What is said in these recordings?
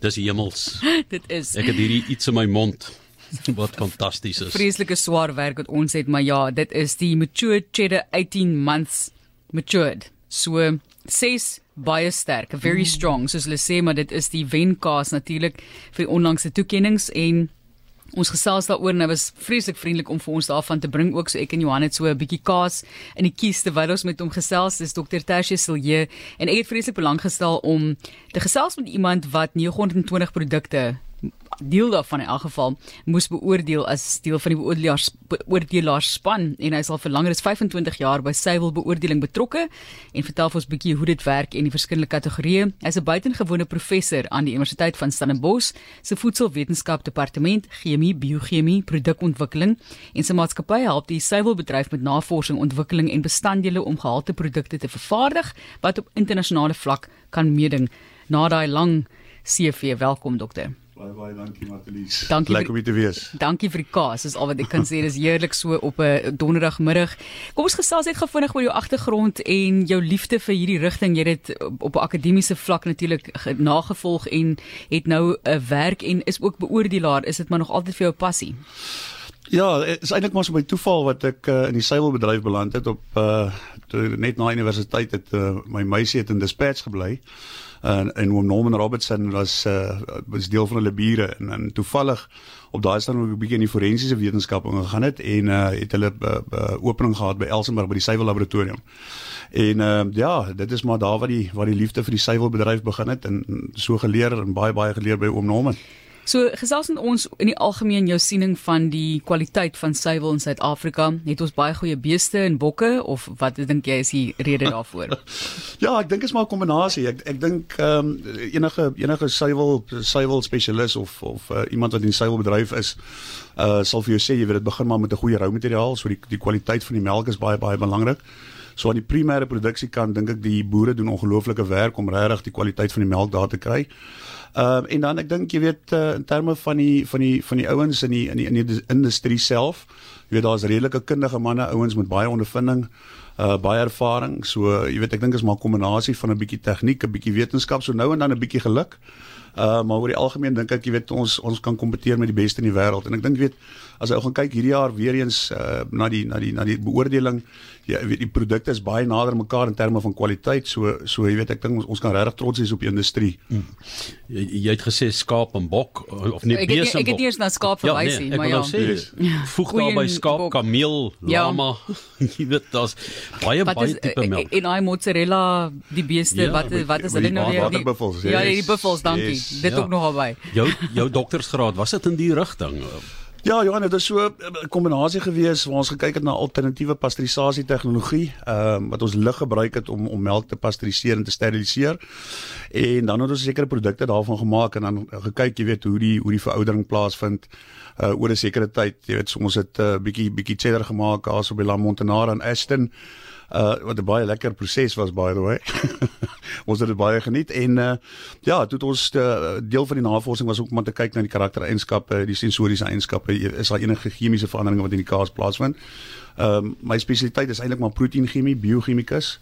Dis hemels. Dit is Ek het hierdie iets in my mond wat fantasties is. vreeslike swaar werk wat ons het, maar ja, dit is die matured cheddar 18 months matured. So 6 baie sterk, very strong soos hulle sê, maar dit is die wenkaas natuurlik vir onlangse toekenninge en Ons gesels daaroor hy was vreeslik vriendelik om vir ons daarvan te bring ook so ek en Johan het so 'n bietjie kaas in die kies terwyl ons met hom gesels dis Dr. Tertius Silje en ek het vreeslik belang gestel om te gesels met iemand wat 920 produkte deel daarvan in elk geval moes beoordeel as deel van die beoordelaars beoordelaarspan en hy is al vir langer as 25 jaar by Sywil beoordeling betrokke en vertel vir ons 'n bietjie hoe dit werk en die verskillende kategorieë. Hy's 'n buitengewone professor aan die Universiteit van Stellenbosch se voedselwetenskap departement chemie, biochemie, produkontwikkeling en sy maatskappy help die Sywil bedryf met navorsing, ontwikkeling en bestanddele om gehalte produkte te vervaardig wat op internasionale vlak kan meeding. Na daai lang CV, welkom dokter. Baie baie dankie Matelies. Dankie Lekker om hier te wees. Dankie vir die kaas. Dis al wat ek kan sê. Dis heerlik so op 'n donderdagmiddag. Kom ons gesels net gefvinnig oor jou agtergrond en jou liefde vir hierdie rigting. Jy het dit op 'n akademiese vlak natuurlik ge- nagevolg en het nou 'n werk en is ook beoordelaar. Is dit maar nog altyd vir jou passie? Ja, dit is eintlik maar so by toeval wat ek uh, in die seilbedryf beland het op uh toe net na universiteit het uh, my meisie het in dispatch gebly. En en oom Norman Robertson was uh was deel van hulle bure en, en toevallig op daai stadium ook 'n bietjie in die forensiese wetenskap ingegaan het en uh het hulle 'n uh, uh, opening gehad by Elsenburg by die Suiwel laboratorium. En uh ja, dit is maar daar waar die waar die liefde vir die suiwelbedryf begin het en so geleer en baie baie geleer by oom Norman. So gesels ons in die algemeen jou siening van die kwaliteit van suiwel in Suid-Afrika. Het ons baie goeie beeste en bokke of wat dink jy is die rede daarvoor? Ja, ek dink dit is maar 'n kombinasie. Ek ek dink ehm um, enige enige suiwel suiwel spesialis of of uh, iemand wat in die suiwelbedryf is, uh sal vir jou sê jy weet dit begin maar met 'n goeie roumateriaal, so die die kwaliteit van die melk is baie baie belangrik. So aan die primêre produksiekant dink ek die boere doen ongelooflike werk om regtig die kwaliteit van die melk daar te kry. Ehm uh, en dan ek dink jy weet uh, in terme van die van die van die ouens in die in die in die industrie self, jy weet daar's redelike kundige manne, ouens met baie ondervinding, uh baie ervaring. So jy weet ek dink is maar 'n kombinasie van 'n bietjie tegniek, 'n bietjie wetenskap, so nou en dan 'n bietjie geluk. Uh maar oor die algemeen dink ek jy weet ons ons kan kompeteer met die beste in die wêreld en ek dink jy weet as jy ou gaan kyk hierdie jaar weer eens uh na die na die na die beoordeling jy weet die produkte is baie nader mekaar in terme van kwaliteit so so jy weet ek dink ons, ons kan regtig trots wees op die industrie. Hmm. Jy, jy het gesê skaap en bok of nee bees nie- en bok. ek het eens na skaap verwys nie, nee, maar ja. sê Yes. voeg Goeie daar by en skaap, bok. kameel, Ja. lama. jy weet daar's baie Wat baie is tipe melk. en daai mozzarella die beeste Ja, wat wat is hulle die nou weer waterbuffels, Ja, yes, die buffels, dankie. yes. Dit Ja. ook nog albei. Jou jou doktorsgraad, was dit in die rigting? Ja, Johan, dit is so 'n kombinasie gewees waar ons gekyk het na alternatiewe pasteurisasie tegnologie, ehm um, wat ons lig gebruik het om om melk te pasteuriseer en te steriliseer. En dan het ons sekere produkte daarvan gemaak en dan gekyk, jy weet, hoe die hoe die veroudering plaasvind uh oor 'n sekere tyd. Jy weet, so ons het 'n uh, bietjie bietjie cheddar gemaak daar by La Montanara in Ashton. Uh wat 'n baie lekker proses was by the way. ons het dit baie geniet en uh ja, toe het ons uh, deel van die navorsing was ook om te kyk na die karaktereienskappe, die sensoriese eienskappe, is daar enige chemiese veranderinge wat in die kaas plaasvind. Ehm um, my spesialiteit is eintlik maar proteïnchemie, biochemikus.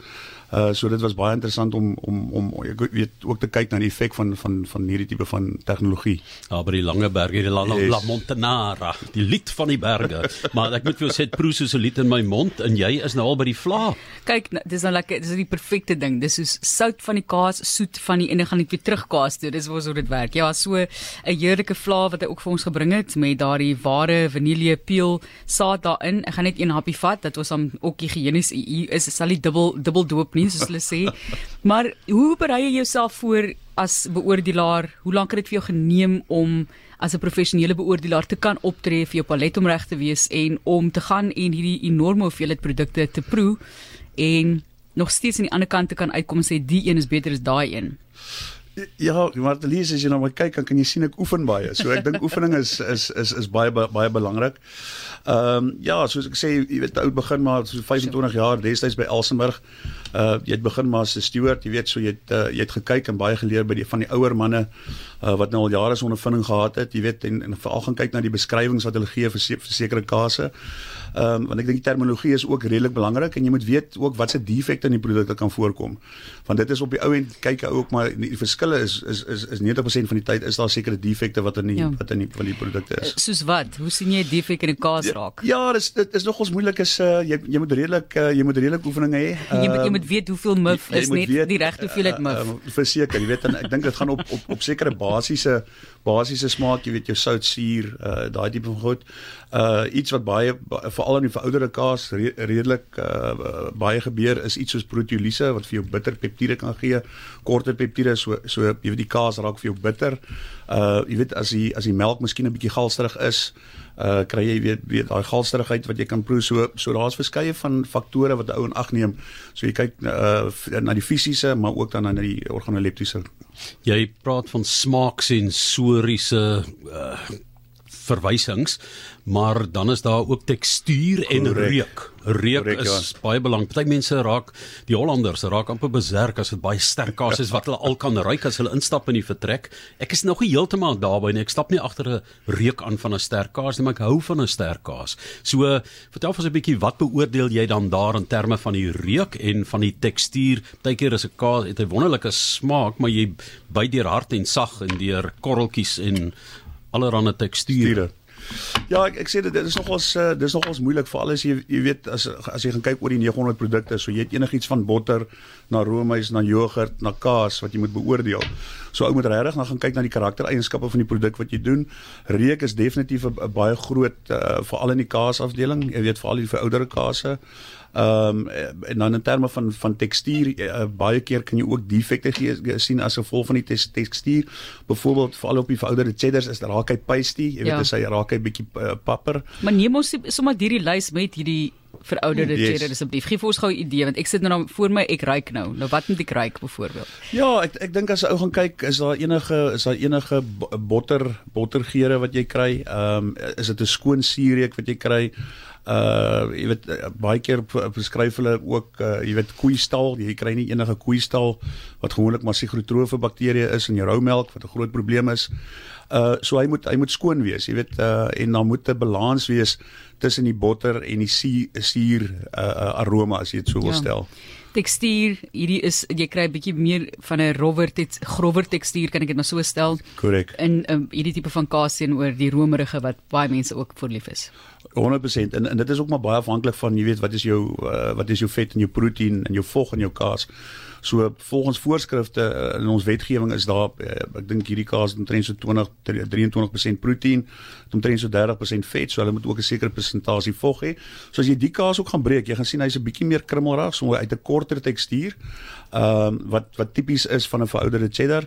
Uh so dit was baie interessant om om om ek weet ook te kyk na die effek van van van hierdie tipe van tegnologie. Daar by die lange berge, die La, La, Yes. La Montanara, die lied van die berge. maar ek moet vir jou sê dit proe soos 'n lied in my mond en jy is nou al by die vla. Kyk, nou, dis nou lekker, dis die perfekte ding. Dis soos sout van die kaas, soet van die en dan gaan dit weer terug kaas toe. Dis hoe dit werk. Ja, so 'n heerlike vla wat hy ook vir ons gebring het met daardie ware vanille peel saad daarin. Ek gaan net een happie vat dat ons dan ook higiënies hier is. Sal nie dubbel dubbel doop nie soos hulle sê. Maar hoe berei jy jouself voor as beoordelaar? Hoe lank het dit vir jou geneem om as 'n professionele beoordelaar te kan optree vir jou palet om reg te wees en om te gaan en hierdie enorme hoeveelheid produkte te proe en nog steeds aan die ander kant te kan uitkom en sê die een is beter as daai een. Ja, maar Elise as jy na my kyk, dan kan jy sien ek oefen baie. So ek dink oefening is is is is baie baie, baie belangrik. Ehm um, ja, soos ek sê, jy weet oud begin maar so 25 jaar destyds by Elsenburg. Uh jy het begin maar as 'n steward, jy weet so jy het uh, jy het gekyk en baie geleer by die van die ouer manne uh wat nou al jare se ondervinding gehad het, jy weet en, en veral gaan kyk na die beskrywings wat hulle gee vir, se, vir sekere kase. Ehm um, want ek dink die terminologie is ook redelik belangrik en jy moet weet ook wat se defekte in die produkte kan voorkom. Want dit is op die ou end kyk jy ook maar die, die verskille is is is is 90% van die tyd is daar sekere defekte wat in die ja. wat in die van die produkte is. Soos wat? Hoe sien jy defek in 'n kaas raak? Ja, ja dis dit is nogals moeilik is uh, jy jy moet redelik uh, jy moet redelik oefeninge hê. Uh, jy moet jy moet weet hoeveel mif is net weet, die regte hoeveelheid mif. Uh, uh, verseker, jy weet en ek dink dit gaan op op op sekere basiese basiese smaak, jy weet jou sout, suur, uh, daai tipe van goed. Uh iets wat baie veral in die verouderde kaas re, redelik uh baie gebeur is iets soos proteolise wat vir jou bitter peptiede kan gee. Korter peptiede so so jy weet die kaas raak vir jou bitter. Uh jy weet as die as die melk miskien 'n bietjie galsterig is, uh kry jy weet weet daai galsterigheid wat jy kan proe so so daar's verskeie van faktore wat 'n ou in ag neem. So jy kyk uh na die fisiese maar ook dan na die organoleptiese. Jy praat van smaaksensoriese uh verwysings, maar dan is daar ook tekstuur en Correct. reuk. Reuk Correct, is ja. baie belangrik. Party mense raak die Hollanders raak amper beserk as dit baie sterk kaas is wat hulle al kan ruik as hulle instap in die vertrek. Ek is nog nie heeltemal daarby nie. Ek stap nie agter 'n reuk aan van 'n sterk kaas nie, maar ek hou van 'n sterk kaas. So, vertel vir ons 'n bietjie wat beoordeel jy dan daar in terme van die reuk en van die tekstuur? Partykeer is 'n kaas het 'n wonderlike smaak, maar jy byt deur hard en sag en deur korreltjies en allerlei teksture. Ja, ek ek sê dit is nogals uh, dis nogals moeilik vir alles jy jy weet as as jy gaan kyk oor die 900 produkte, so jy het enigiets van botter na roomys na jogurt na kaas wat jy moet beoordeel. So ou moet regtig dan gaan kyk na die karaktereienskappe van die produk wat jy doen. Reuk is definitief 'n baie groot uh, veral in die kaasafdeling. Jy weet veral die verouderde kaase. Ehm um, en dan in terme van van tekstuur uh, baie keer kan jy ook defekte sien as gevolg van die tekstuur. Byvoorbeeld veral op die verouderde cheddars is daar raak hy pasty, jy weet ja. as hy raak hy bietjie uh, papper. Maar neem ons sommer hierdie lys met hierdie verouderde yes. cheddar asseblief. Gee vir ons gou 'n idee want ek sit nou voor my ek ryk nou. Nou wat moet ek ryk byvoorbeeld? Ja, ek ek dink as 'n ou gaan kyk, is daar enige is daar enige botter bottergeure wat jy kry? Ehm um, is dit 'n skoon suurreek wat jy kry? uh jy weet baie keer beskryf hulle ook uh jy weet koeistal jy kry nie enige koeistal wat gewoonlik maar sigrotrofe bakterieë is in jou roumelk wat 'n groot probleem is. Uh so hy moet hy moet skoon wees, jy weet uh en dan moet 'n balans wees tussen die botter en die suur uh, uh aroma as jy dit so wil ja. stel tekstuur hierdie is jy kry 'n bietjie meer van 'n rower tek, grower tekstuur kan ek dit maar so stel. Korrek. In um, hierdie tipe van kaas teenoor die romerige wat baie mense ook voorlief is. 100% en en dit is ook maar baie afhanklik van jy weet wat is jou uh, wat is jou vet en jou proteïen en jou vog in jou kaas. So volgens voorskrifte uh, in ons wetgewing is daar uh, ek dink hierdie kaas omtrent so 20 23% proteïen, omtrent so 30% vet, so hulle moet ook 'n sekere persentasie vog hê. So as jy die kaas ook gaan breek, jy gaan sien hy's 'n bietjie meer krummelrig, so uit 'n korter tekstuur ehm um, wat wat tipies is van 'n verouderde cheddar.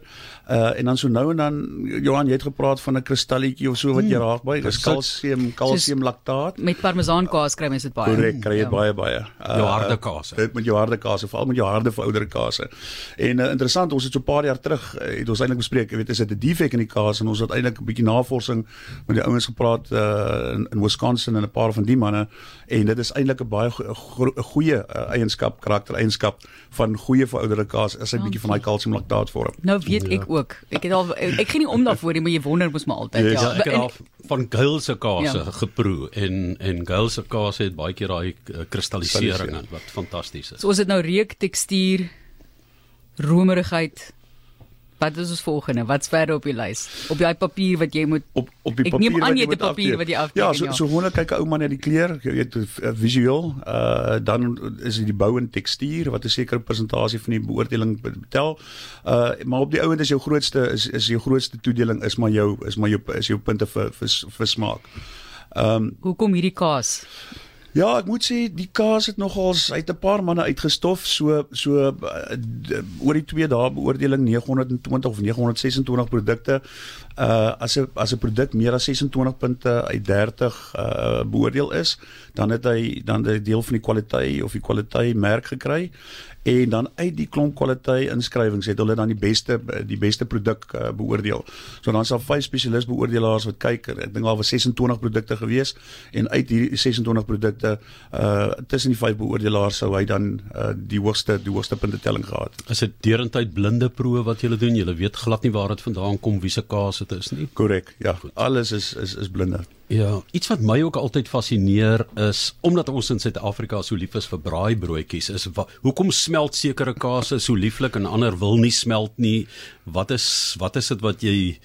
Uh en dan so nou en dan Johan, jy het gepraat van 'n kristalletjie of so wat jy hmm. raak by, dis kalsium, kalsiumlaktaat. Met parmesan kaas kry mens dit baie. Korrek, kry jy ja. baie baie. Uh, jou harde kaas. Dit met jou harde kaas, veral met jou harde verouderde kaas. En uh, interessant, ons het so 'n paar jaar terug uh, het ons eintlik bespreek, jy weet, is dit 'n defek in die kaas? En ons het eintlik 'n bietjie navorsing met die ouens gepraat uh in, in Wisconsin en 'n paar van die manne en dit is eintlik 'n baie goeie uh, eienskap, karaktereienskap van goeie verouderde kaas is 'n oh, bietjie van daai kalsiumlaktaat vorm. Nou weet ek ja. ook. Ek het al ek gee nie om daarvoor nie, maar jy wonder mos maar altyd yes. ja. ja. Ek het al van Gail se kaas ja. geproe en en Gail se kaas het baie keer daai uh, kristallisering wat fantasties is. So ons het nou reuk tekstuur romerigheid Wat is ons volgende? Wat's verder op die lys? Op daai papier wat jy moet op op die papier. Ek neem aan jy het 'n papier wat jy afteken. Ja, so ja. so gewoonlik kyk 'n ou man na die kleur, jy weet uh, visueel, uh dan is dit die bou en tekstuur wat 'n sekere persentasie van die beoordeling betel. Uh maar op die ouend is jou grootste is is jou grootste toedeling is maar jou is maar jou is jou punte vir vir, vir smaak. Ehm um, Hoekom hierdie kaas? Ja, ek moet sê die kaas het nogals uit 'n paar manne uitgestof so so uh, oor die 2 dae beoordeling 920 of 926 produkte. Uh as 'n as 'n produk meer as 26 punte uit 30 uh beoordeel is, dan het hy dan 'n deel van die kwaliteit of die kwaliteit merk gekry en dan uit die klomp kwaliteit inskrywings het hulle dan die beste die beste produk uh, beoordeel. So dan sal vyf spesialis beoordelaars wat kyk. Ek dink daar was 26 produkte gewees en uit hierdie 26 produkte uh tussen die vyf beoordelaars sou hy dan uh, die hoogste die hoogste puntetelling gehad. Is dit derentyd blinde proe wat julle doen? Julle weet glad nie waar dit vandaan kom, wie se kaas dit is nie. Korrek. Ja, Goed. alles is is is blinde. Ja, iets wat my ook altyd fascineer is omdat ons in Suid-Afrika so lief is vir braaibroodjies, is wa, hoekom smelt sekere kase so lieflik en ander wil nie smelt nie. Wat is wat is dit wat jy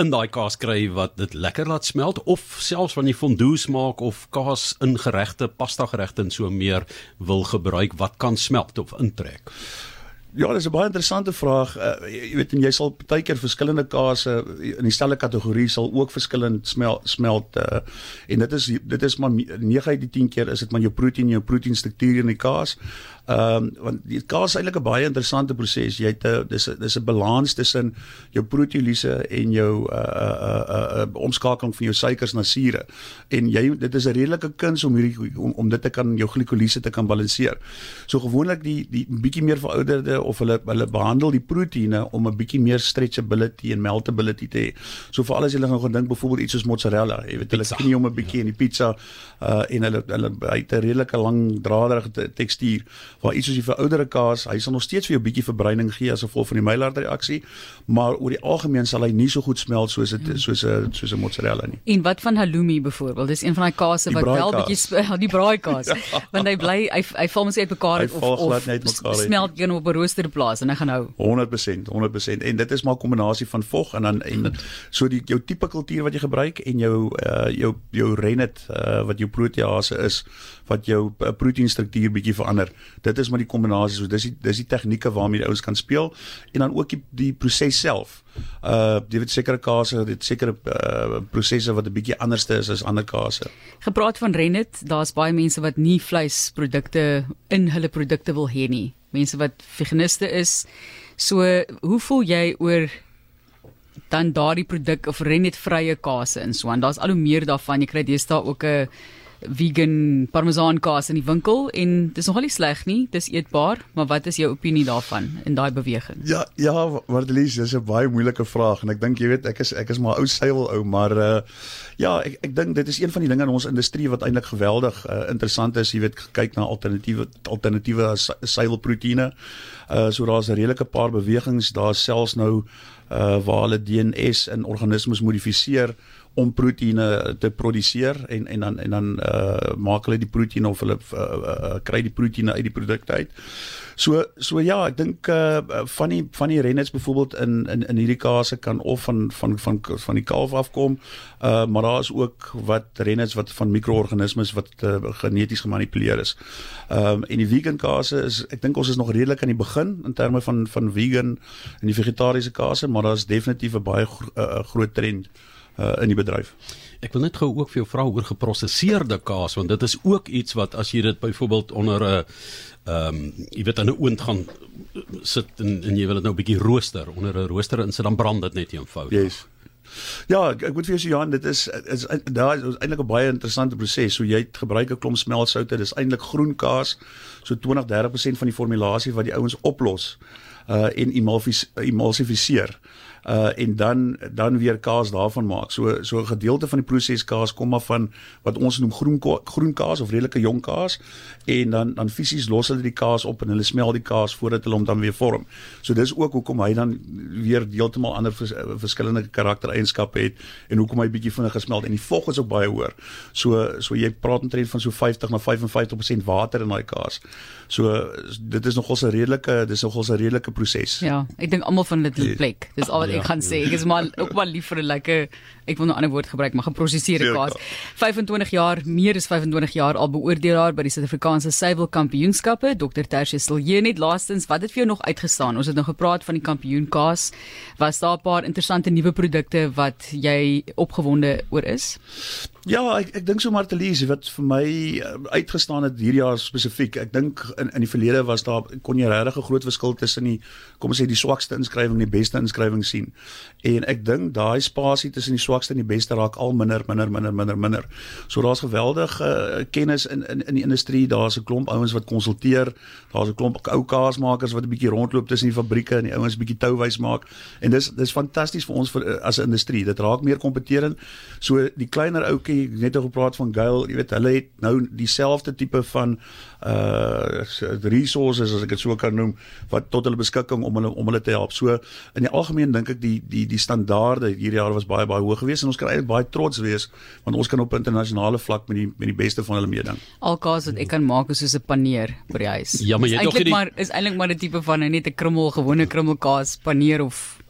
in daai kaas kry wat dit lekker laat smelt of selfs wanneer jy fondues maak of kaas in geregte, pasta geregte en so meer wil gebruik, wat kan smelt of intrek? Ja, dis 'n baie interessante vraag. Uh, jy weet en jy sal baie keer verskillende kase in dieselfde kategorie sal ook verskillend smel, smelt uh, en dit is dit is maar 9 uit die 10 keer is dit maar jou proteïen, jou proteïenstruktuur in die kaas. Ehm um, want die kaas is eintlik 'n baie interessante proses. Jy het 'n dis dis 'n balans tussen jou proteolise en jou uh uh uh, uh omskakeling van jou suikers na sure. En jy dit is 'n redelike kuns om hierdie om, om dit te kan jou glikolise te kan balanseer. So gewoonlik die die bietjie meer verouderde of hulle hulle behandel die proteïene om 'n bietjie meer stretchability en meltability te hê. So veral as jy gaan gedink byvoorbeeld iets soos mozzarella, jy weet hulle knie om 'n bietjie in die pizza uh en hulle hulle het 'n redelike lang draderige tekstuur waar iets soos die verouderde kaas, hy sal nog steeds vir jou 'n bietjie verbruining gee as gevolg van die Maillard reaksie, maar oor die algemeen sal hy nie so goed smelt soos dit soos 'n soos 'n mozzarella nie. En wat van halloumi byvoorbeeld? Dis een van daai kase wat wel bietjie die braaikaas, ja. want hy bly hy hy val mos uit mekaar of of smelt een op 'n roosterplaas en hy gaan hou 100% 100% en dit is maar 'n kombinasie van vog en dan en so die jou tipe kultuur wat jy gebruik en jou uh jou jou rennet uh wat jou protease is wat jou uh, proteïenstruktuur bietjie verander. Dit is maar die kombinasie. So dis die dis die tegnieke waarmee die ouens kan speel en dan ook die die proses self. Uh jy weet sekere kase, dit sekere uh prosesse wat 'n bietjie anderste is as ander kase. Gepraat van rennet, daar's baie mense wat nie vleisprodukte in hulle produkte wil hê nie. Mense wat veganiste is. So, hoe voel jy oor dan daardie produk of rennetvrye kase en so aan? Daar's al hoe meer daarvan. Jy kry deesdae ook 'n vegan parmesan kaas in die winkel en dis nogal nie sleg nie, dis eetbaar, maar wat is jou opinie daarvan in daai beweging? Ja, ja, Martelies, dis 'n baie moeilike vraag en ek dink jy weet, ek is ek is maar ou suiwel ou, maar uh ja, ek ek dink dit is een van die dinge in ons industrie wat eintlik geweldig uh, interessant is, jy weet, kyk na alternatiewe alternatiewe suiwelproteïene. Uh so daar's 'n redelike paar bewegings, daar's selfs nou uh waar hulle DNS in organismes modifiseer om proteïene te produseer en en dan en dan uh maak hulle die proteïene of hulle uh, uh, kry die proteïene uit die produkte uit. So so ja, ek dink uh van die van die rennets byvoorbeeld in in in hierdie kase kan of van van van van die kalf afkom. Uh maar daar is ook wat rennets wat van mikroorganismes wat uh, geneties gemanipuleer is. Ehm um, en die vegan kase is ek dink ons is nog redelik aan die begin in terme van van vegan en die vegetariese kase, maar daar is definitief 'n baie gro uh, groot trend uh, in die bedryf. Ek wil net gou ook vir jou vra oor geprosesseerde kaas want dit is ook iets wat as jy dit byvoorbeeld onder 'n ehm um, jy weet in 'n oond gaan sit en, en jy wil dit nou 'n bietjie rooster onder 'n rooster en sit dan brand dit net eenvoudig. Yes. Ja, ek, ek moet vir jou sê Johan, dit is is daar is eintlik 'n baie interessante proses. So jy gebruik 'n klomp smeltsoute, dis eintlik groen kaas, so 20-30% van die formulasie wat die ouens oplos uh en emulsifiseer uh en dan dan weer kaas daarvan maak. So so 'n gedeelte van die proses kaas kom af van wat ons noem groen groen kaas of redelike jong kaas en dan dan fisies los hulle die kaas op en hulle smel die kaas voordat hulle hom dan weer vorm. So dis ook hoekom hy dan weer heeltemal ander vers, verskillende karaktereienskappe het en hoekom hy bietjie vinniger smelt en die vog is ook baie hoër. So so jy praat omtrent van so 50 na 55% water in daai kaas. So dit is nogal 'n redelike dis nogal 'n redelike proses. Ja, ek dink almal van dit het plek. Dis al wat ek gaan sê. Ek is maar ook maar lief vir 'n lekker ek wil nou 'n ander woord gebruik, maar geprosesseerde kaas. 25 jaar, meer as 25 jaar al beoordelaar by die Suid-Afrikaanse Suiwel Kampioenskappe. Dr. Tertius Silje net laastens, wat het vir jou nog uitgestaan? Ons het nou gepraat van die kampioenkaas. Was daar 'n paar interessante nuwe produkte wat jy opgewonde oor is? Ja, ek ek dink so Martelies wat vir my uh, uitgestaan het hierdie jaar spesifiek. Ek dink in in die verlede was daar kon jy regtig 'n groot verskil tussen die kom ons sê die swakste inskrywing en die beste inskrywing sien. En ek dink daai spasie tussen die swakste en die beste raak al minder minder minder minder minder. So daar's geweldige uh, kennis in in in die industrie. Daar's 'n klomp ouens wat konsulteer. Daar's 'n klomp ou kaasmakers wat 'n bietjie rondloop tussen die fabrieke en die ouens bietjie touwys maak. En dis dis fantasties vir ons vir, uh, as 'n industrie. Dit raak meer kompeterend. So die kleiner ou dankie net oor gepraat van Gail, jy weet hulle het nou dieselfde tipe van uh resources as ek dit so kan noem wat tot hulle beskikking om hulle om hulle te help. So in die algemeen dink ek die die die standaarde hierdie jaar was baie baie hoog geweest en ons kan eintlik baie trots wees want ons kan op internasionale vlak met die met die beste van hulle meeding. Alkaas wat ek kan maak is soos 'n paneer by die huis. Ja, maar jy het eintlik die... maar is eintlik maar 'n tipe van net 'n krummel, gewone krummelkaas, paneer of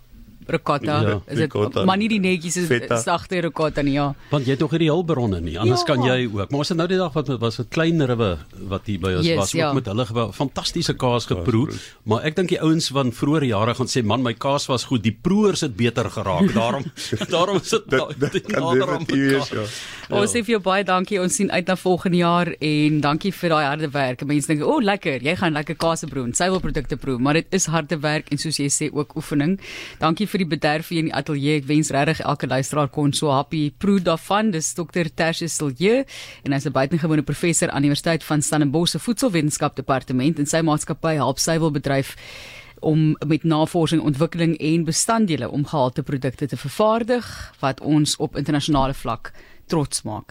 ricotta. Ja, is dit maar nie die netjies is sagte ricotta nie, ja. Want jy het nog hierdie hulpbronne nie. Anders ja. kan jy ook. Maar ons het nou die dag wat was 'n klein ruwe wat hier by ons yes, was ja. ook met hulle. Fantastiese kaas geproe. Maar ek dink die ouens van vroeë jare gaan sê man, my kaas was goed. Die proeërs het beter geraak. Daarom daarom is dit definitief ja. Ons sê vir jou baie dankie. Ons sien uit na volgende jaar en dankie vir daai harde werk. Mense dink, "O, oh, lekker. Jy gaan lekker kaas proe en suiwelprodukte proe." Maar dit is harde werk en soos jy sê ook oefening. Dankie vir die bederf hier in die ateljee. Ek wens regtig elke luisteraar kon so happy proe daarvan. Dis Dr. Tertius Silje en hy's 'n buitengewone professor aan die Universiteit van Stellenbosch se Voedselwetenskap departement en sy maatskappy help suiwelbedryf om met navorsing, ontwikkeling en bestanddele om gehalte produkte te vervaardig wat ons op internasionale vlak trots maak.